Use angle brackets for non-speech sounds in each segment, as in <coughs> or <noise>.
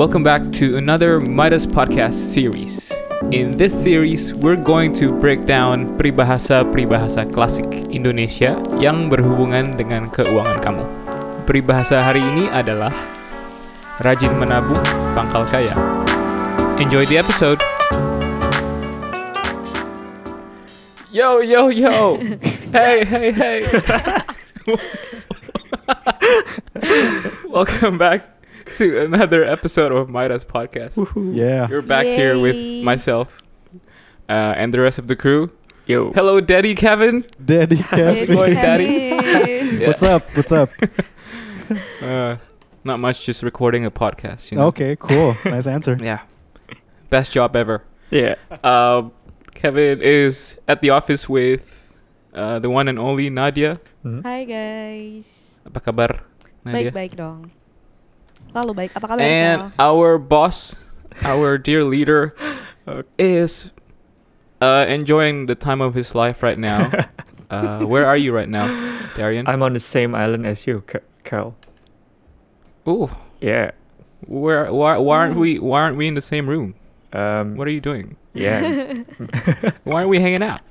Welcome back to another Midas podcast series. In this series, we're going to break down peribahasa-peribahasa klasik Indonesia yang berhubungan dengan keuangan kamu. Peribahasa hari ini adalah rajin menabung, pangkal kaya. Enjoy the episode. Yo yo yo. <laughs> hey hey hey. <laughs> Welcome back <laughs> to another episode of Midas podcast. Yeah. You're back here with myself uh, and the rest of the crew. Yo. Hello, Daddy Kevin. Daddy <laughs> Kevin. Boy, daddy. Yeah. What's up? What's up? <laughs> Uh, not much, just recording a podcast. You know? Okay, cool. Nice answer. Yeah. Best job ever. Yeah. Um, Kevin is at the office with uh, the one and only Nadia. Hmm? Hai guys. Apa kabar, Nadia? Baik-baik dong. Lalu baik. Apa kabar And Kel? our boss, our dear leader, <laughs> is uh, enjoying the time of his life right now. <laughs> uh, where are you right now, Darian? I'm on the same island as you, Ca- Cal. Ooh, Yeah. where? Why, why aren't Mm. we? Why aren't we in the same room? Um, What are you doing? Yeah. <laughs> Why aren't we hanging out?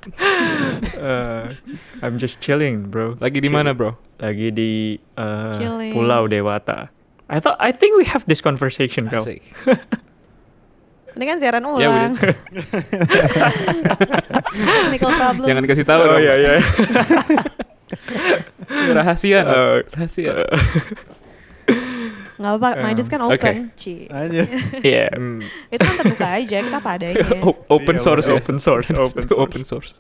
uh, I'm just chilling, bro. Lagi di mana, bro? Lagi di uh, Pulau Dewata. I thought I think we have this conversation. Asik. <laughs> Ini kan siaran Yeah, ulang. <laughs> Technical problem. Jangan dikasih tahu Oh dong. yeah, <laughs> yeah. Rahasia. Uh, Rahasia. Nggak apa-apa, Um, Midas kan open. Ci. Aja. yeah. Hmm. Itu kan terbuka aja, kita apa adanya. O- open Iya, source. ya? Open source, open source. open source.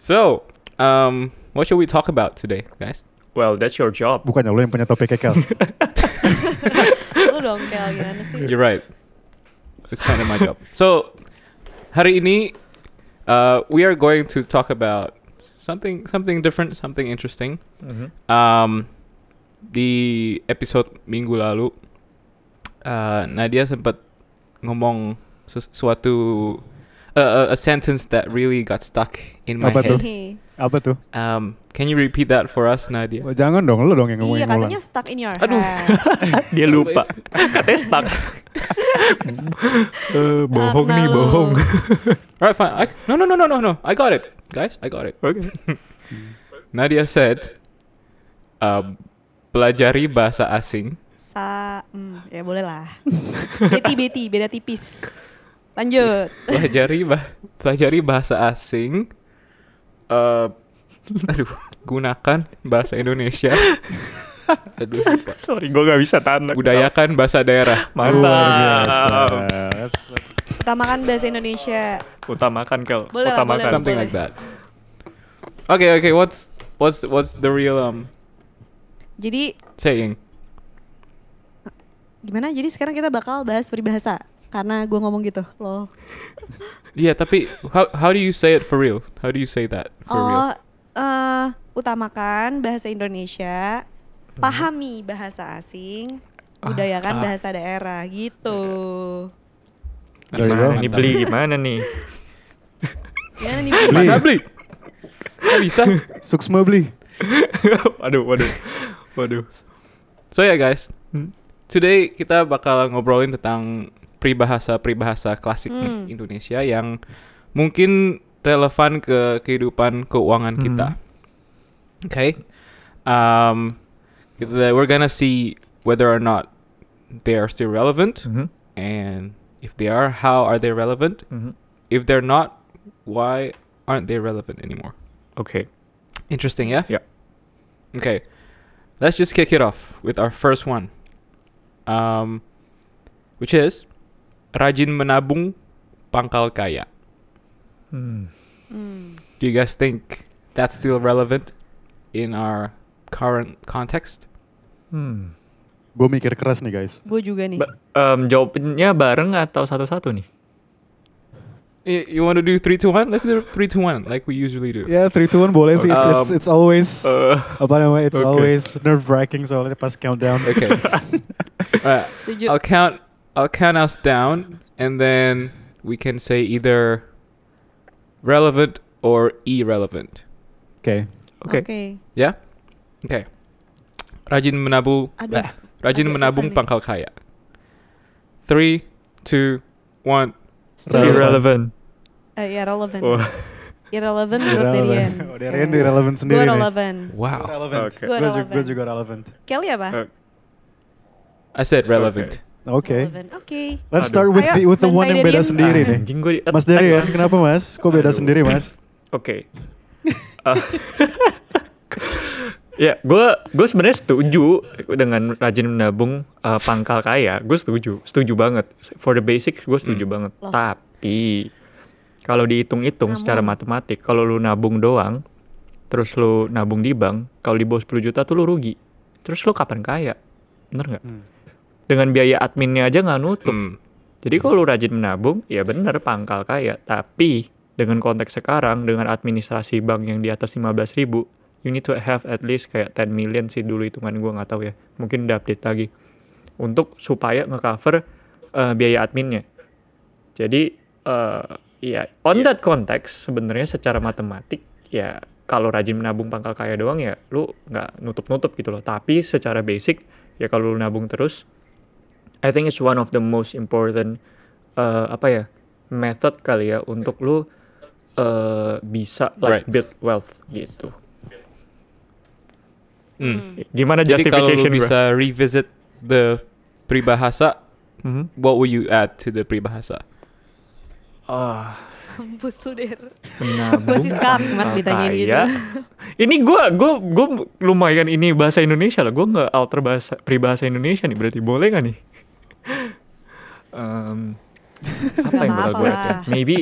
so, um, what should we talk about today, guys? Well, that's your job. Bukannya lo yang punya topik Kel. <laughs> Lu dong Kel, gimana sih? You're right. It's kind of my job. So, hari ini, uh, we are going to talk about something something different, something interesting. Mhm. Um, di episode minggu lalu, uh, Nadia sempat ngomong sesuatu uh, a, a sentence that really got stuck in my Apa tuh? head. Hehe. Apa tuh? Um, can you repeat that for us, Nadia? Oh, jangan dong, lo dong yang ngomongin Iya, ngulang. katanya stuck in your Aduh. head. <laughs> Dia lupa. Katanya stuck. <laughs> Eh, bohong Karena nih, bohong. <laughs> All right, fine. I, no, no, no, no, no, no. I got it, guys. I got it. Okay. Nadia said, um, pelajari bahasa asing Sa, hmm, ya boleh lah. Beti, beti, beda tipis. Lanjut. pelajari bah pelajari bahasa asing eh <laughs> aduh gunakan bahasa Indonesia <laughs> aduh lupa. Sorry, gue gak bisa tahan. budayakan bahasa daerah. Mantap. Utamakan bahasa Indonesia. Utamakan, Kel. Boleh Utamakan. boleh something boleh. like that okay okay what's what's what's the real um Jadi saying gimana? Jadi sekarang kita bakal bahas peribahasa karena gue ngomong gitu loh. yeah tapi how how do you say it for real how do you say that for oh, real eh, utamakan bahasa Indonesia, pahami bahasa asing, budayakan ah. bahasa daerah gitu. Gimana nih beli gimana nih? Gimana nih? Beli. mana beli Nggak bisa Suksma beli. <laughs> waduh, waduh. Waduh. So ya guys, Hmm. today kita bakal ngobrolin tentang peribahasa-peribahasa klasik Hmm. Indonesia yang mungkin relevan ke kehidupan keuangan Hmm. kita. Okay, um, kita- we're gonna see whether or not they are still relevant, Mhm. and if they are, how are they relevant? Mhm. If they're not, why aren't they relevant anymore? Oke. Interesting, yeah? Yeah. Okay. Let's just kick it off with our first one. Um which is rajin menabung pangkal kaya. Hmm. Hmm. Do you guys think that's still relevant in our current context? Hmm. Gue mikir keras nih guys. Gue juga nih. Ba- em, jawabnya bareng atau satu-satu nih? You want to do 3 to 1? Let's do 3 to 1 like we usually do. Ya, 3 to 1 boleh sih. It's, it's, Um, it's always, Eh, apa namanya, it's okay. always nerve-wracking soalnya pas countdown. Okay. <laughs> Setuju. I'll count I'll count us down and then we can say either relevant or irrelevant. Oke. Oke. Oke. Ya? Oke. Rajin menabung. Aduh. eh, Rajin Agak menabung susah nih. pangkal kaya. Three, two, one. Setuju. Irrelevant. Eh, ya relevant. Wah. Irrelevant menurut Darian. Oh, Darian irrelevant sendiri Gue nih. relevant. Wow. Relevant. Oke. Gua Gue juga, relevant. gue juga relevant. Kelly apa? Uh, I said relevant. Oke. Relevant. Oke. Let's start with Ayo, the with the one yang beda sendiri nih. Anjing gue di Mas Darian, kenapa Mas? Kok beda Aduh. sendiri Mas? <coughs> Oke. Ah. <laughs> ya, gue gue sebenarnya setuju dengan rajin menabung uh, pangkal kaya. Gue setuju, setuju banget. For the basic, gue setuju Hmm. banget. Loh. Tapi kalau dihitung-hitung Namun. secara matematik, kalau lu nabung doang, terus lu nabung di bank, kalau di bawah 10 juta tuh lu rugi. Terus lu kapan kaya? Bener nggak? Hmm. Dengan biaya adminnya aja nggak nutup. Hmm. Jadi kalau lu rajin menabung, ya bener pangkal kaya. Tapi dengan konteks sekarang, dengan administrasi bank yang di atas 15 ribu, you need to have at least kayak 10 million sih dulu hitungan gue nggak tahu ya. Mungkin udah update lagi. Untuk supaya ngecover eh, biaya adminnya. Jadi eh ya on Iya. that context sebenarnya secara matematik ya kalau rajin menabung pangkal kaya doang ya lu nggak nutup-nutup gitu loh. Tapi secara basic ya kalau lu nabung terus I think it's one of the most important uh, apa ya method kali ya untuk lu uh, bisa like Right. build wealth gitu. Hmm. Gimana Jadi kalau lu justification bro? bisa revisit the peribahasa, Mhm. what will you add to the peribahasa? Ah, <laughs> Kampus lu Der. menabung <laughs> Gua sih pangkal ditanyain gitu. Ini gua gua gua lumayan ini bahasa Indonesia lah. Gua nggak alter bahasa peribahasa Indonesia nih. Berarti boleh nggak nih? Em, <laughs> apa yang bakal gue ya? Maybe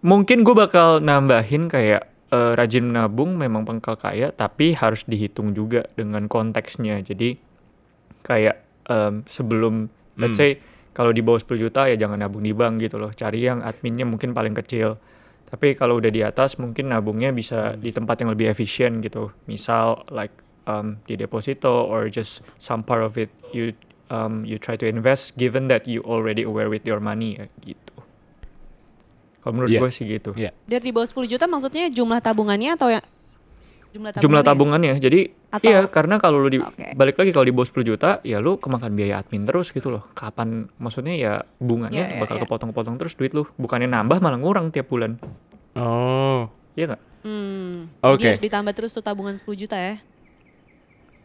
mungkin gue bakal nambahin kayak eh, rajin menabung memang pangkal kaya tapi harus dihitung juga dengan konteksnya. Jadi kayak em, sebelum let's Hmm. say kalau di bawah 10 juta ya jangan nabung di bank gitu loh. Cari yang adminnya mungkin paling kecil. Tapi kalau udah di atas mungkin nabungnya bisa di tempat yang lebih efisien gitu. Misal like um, di deposito or just some part of it you um, you try to invest given that you already aware with your money ya, gitu kalau menurut Yeah. gue sih gitu Yeah. Der di bawah 10 juta maksudnya jumlah tabungannya atau yang jumlah tabungannya? jumlah tabungannya jadi Atau- iya karena kalau lu di Oke. balik lagi kalau di bawah 10 juta ya lu kemakan biaya admin terus gitu loh kapan maksudnya ya bunganya Ya, ya, bakal ya. kepotong-potong terus duit lu bukannya nambah malah ngurang tiap bulan Oh, iya nggak Hmm. Oke. Jadi harus ditambah terus tuh tabungan 10 juta ya.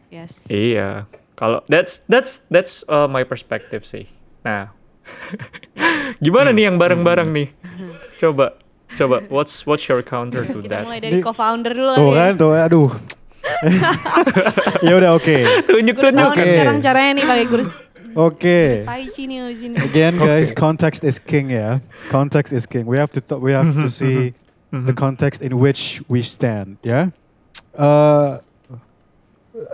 Yes. iya kalau that's that's that's uh, my perspective sih nah <laughs> gimana nih yang bareng-bareng nih coba coba what's what's your counter to Kita that mulai dari co-founder dulu Tuh nih. kan, tuh aduh. <laughs> ya udah oke. tunjuk Gue tahu tunjuk Oke. nih sekarang caranya nih pakai gurus Oke. sini. Again guys, Okay. context is king ya. Context is king. We have to we have to see the context in which we stand ya. Eh,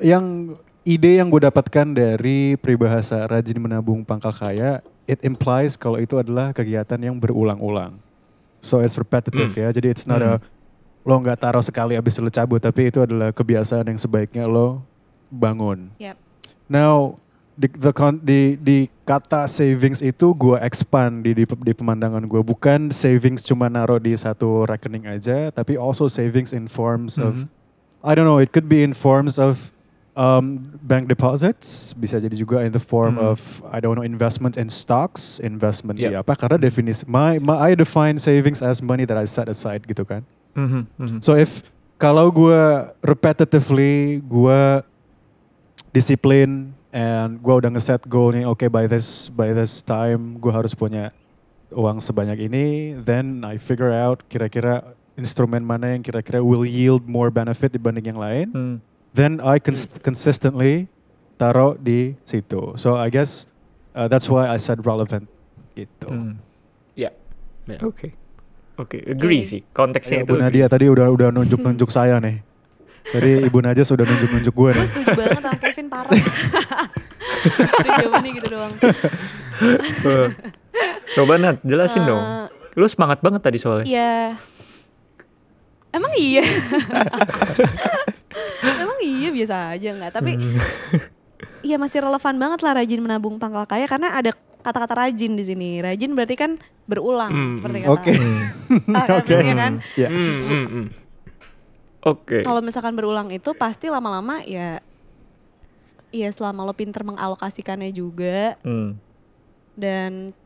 yang ide yang gue dapatkan dari peribahasa rajin menabung pangkal kaya, it implies kalau itu adalah kegiatan yang berulang-ulang. So it's repetitive Hmm. ya. Jadi it's not a lo nggak taruh sekali habis lo cabut, tapi itu adalah kebiasaan yang sebaiknya lo bangun. Yep. Now di, the di, di kata savings itu gue expand di, di, di pemandangan gue bukan savings cuma naruh di satu rekening aja, tapi also savings in forms of Mhm. I don't know, it could be in forms of um, bank deposits, bisa jadi juga in the form Hmm. of I don't know investment in stocks, investment di Yep. apa? Karena definisi my, my I define savings as money that I set aside gitu kan. Mhm, mhm. So if kalau gue repetitively gue disiplin and gue udah ngeset goal nih, oke by this by this time gue harus punya uang sebanyak ini, then I figure out kira-kira instrumen mana yang kira-kira will yield more benefit dibanding yang lain, Hmm. Then I cons- consistently taruh di situ. So I guess uh, that's why I said relevant gitu. Hmm. ya. Ya. Oke. Oke, agree Oke. sih. Konteksnya Ya, itu. Bu Nadia tadi udah udah nunjuk-nunjuk saya nih. Tadi Ibu Nadia sudah nunjuk-nunjuk gue Gue nih. setuju banget sama Kevin parah. Udah jawabannya gitu doang. Eh, Coba Nat, jelasin Eh, dong. Lu semangat banget tadi soalnya. Iya. Emang iya. <laughs> Emang iya biasa aja nggak. Tapi iya masih relevan banget lah rajin menabung pangkal kaya karena ada kata-kata rajin di sini. Rajin berarti kan berulang Hmm, seperti hmm. kata. Oke. Hmm. Ah, kan, Oke. iya kan? Ya. Oke. Kalau misalkan berulang itu pasti lama-lama ya iya selama lo pinter mengalokasikannya juga Hmm. dan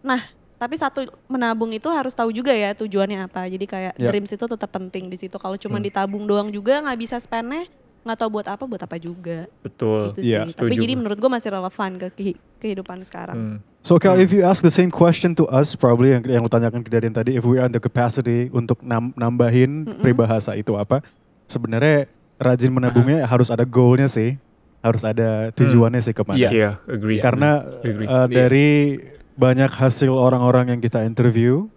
nah tapi satu menabung itu harus tahu juga ya tujuannya apa jadi kayak Yap. dreams itu tetap penting di situ kalau cuma Hmm. ditabung doang juga nggak bisa spendnya nggak tahu buat apa buat apa juga Betul. gitu Iya, sih tapi jadi menurut gue masih relevan ke kehi- kehidupan sekarang Hmm. So Cal, if you ask the same question to us, probably yang yang lu tanyakan ke Darian tadi, if we are in the capacity untuk nam- nambahin Mm-mm. peribahasa itu apa? Sebenarnya rajin menabungnya harus ada goalnya sih, harus ada tujuannya sih ke mana. Iya. Iya, agree. Karena Agree. uh, dari banyak hasil orang-orang yang kita interview,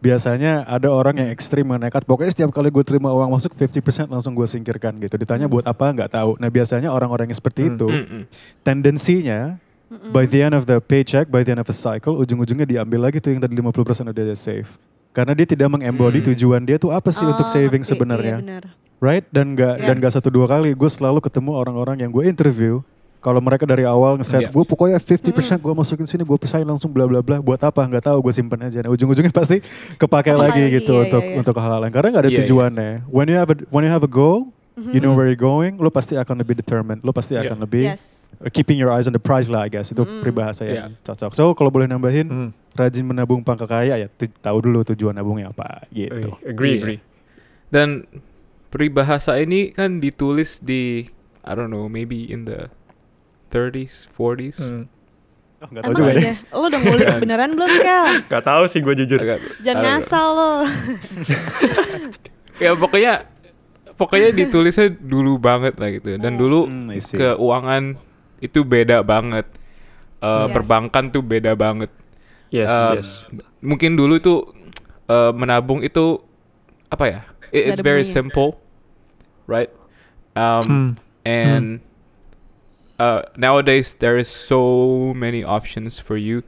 biasanya ada orang yang ekstrim yang nekat. Pokoknya setiap kali gue terima uang masuk 50% langsung gue singkirkan gitu. Ditanya buat apa nggak tahu. Nah biasanya orang-orang yang seperti Hmm. itu Mm-mm. tendensinya by the end of the paycheck, by the end of the cycle, ujung-ujungnya diambil lagi tuh yang tadi 50% udah dia save. Karena dia tidak mengembody Hmm. tujuan dia tuh apa sih untuk Oh, saving sebenarnya, Iya, benar. right? Dan nggak Iya. dan nggak satu dua kali, gue selalu ketemu orang-orang yang gue interview. Kalau mereka dari awal ngeset, Iya. gue pokoknya 50% gue masukin sini, gue pisahin langsung bla bla bla. Buat apa? Nggak tahu, gue simpen aja. Nah, ujung-ujungnya pasti kepake Kepakai lagi lagi, gitu iya, untuk iya, iya. untuk hal-hal lain. Karena nggak ada Iya, iya. tujuannya. When you have a, when you have a goal, you know where you're going, lo pasti akan lebih determined, lo pasti Iya. akan lebih yes keeping your eyes on the prize lah I guess itu Mm-mm. peribahasa Yeah. yang cocok. So kalau boleh nambahin Hmm. rajin menabung pangkal kaya ya tu- tahu dulu tujuan nabungnya apa gitu. Agree, Iya. agree. Dan peribahasa ini kan ditulis di I don't know, maybe in the 30s, 40s. Hmm. Oh, tahu emang juga deh. iya lo udah ngulik beneran belum Kel Gak tahu sih gue jujur. Agak- jangan agak- ngasal lo <laughs> ya pokoknya pokoknya ditulisnya dulu banget lah gitu. Dan dulu Hmm, keuangan itu beda banget. Eh, Yes. Perbankan tuh beda banget. Yes, Um, yes. Mungkin dulu tuh eh, menabung itu apa ya? It- it's very simple, right? Um, Hmm. and uh, nowadays there is so many options for you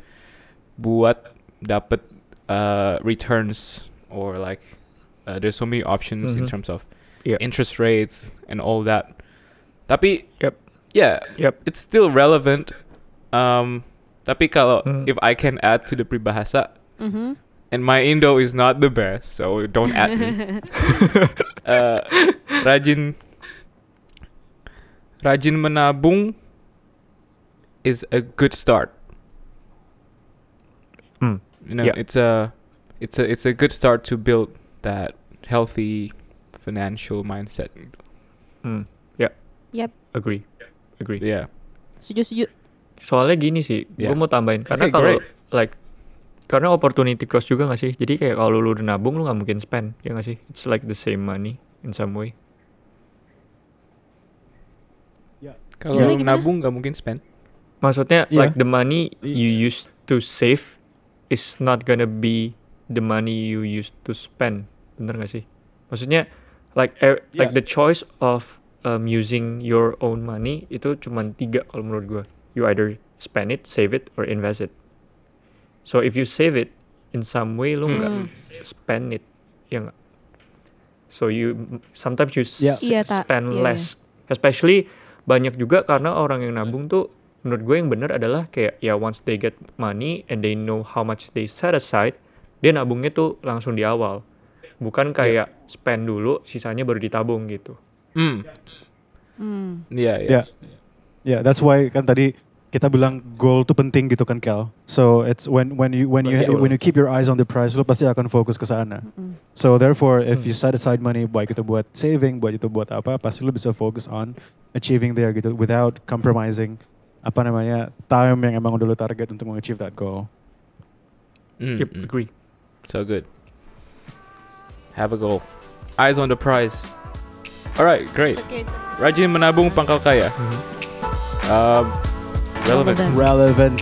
buat dapat uh, returns or like uh, there's so many options in Mhm. terms of Yeah. interest rates and all that. Tapi Yep. yeah, Yep. it's still relevant. Um, tapi kalau Hmm. if I can add to the peribahasa, Mhm. and my Indo is not the best, so don't add me. <laughs> uh, rajin rajin menabung is a good start. Hmm. You know, Yeah. it's a it's a it's a good start to build that healthy financial mindset. Hmm. Yeah, Yap, agree. Agree. Yeah. setuju setuju. Soalnya gini sih, Yeah. gue mau tambahin karena Okay, kalau like karena opportunity cost juga gak sih? Jadi kayak kalau lu udah nabung lu nggak mungkin spend, ya gak sih? It's like the same money in some way. Kalau Gimana, gimana? nabung nggak mungkin spend. Maksudnya Iya. like the money you used to save is not gonna be the money you used to spend. Bener gak sih? Maksudnya like er- like Yeah. the choice of um, using your own money itu cuma tiga kalau menurut gue. You either spend it, save it, or invest it. So if you save it in some way lu nggak Hmm. spend it, ya nggak? So you sometimes you s- Yeah. Iya, spend iya. less, especially banyak juga karena orang yang nabung tuh menurut gue yang benar adalah kayak ya once they get money and they know how much they set aside, dia nabungnya tuh langsung di awal, bukan kayak spend dulu, sisanya baru ditabung gitu. Hmm. Hmm. Yeah, yeah. Ya, ya, that's why kan tadi kita bilang goal tuh penting gitu kan Kel. So it's when when you when you Betul. when you keep your eyes on the prize, lo pasti akan fokus ke sana. Mm-mm. So therefore, if Hmm. you set aside money, baik itu buat saving, buat itu buat apa, pasti lo bisa fokus on achieving there gitu, without compromising apa namanya time yang emang udah lo target untuk mengachieve that goal. Mm, Yep, mm. agree. So good. Have a goal. Eyes on the prize. Alright, great. Rajin menabung pangkal kaya. Mhm. Um, relevant. Relevant. Relevant.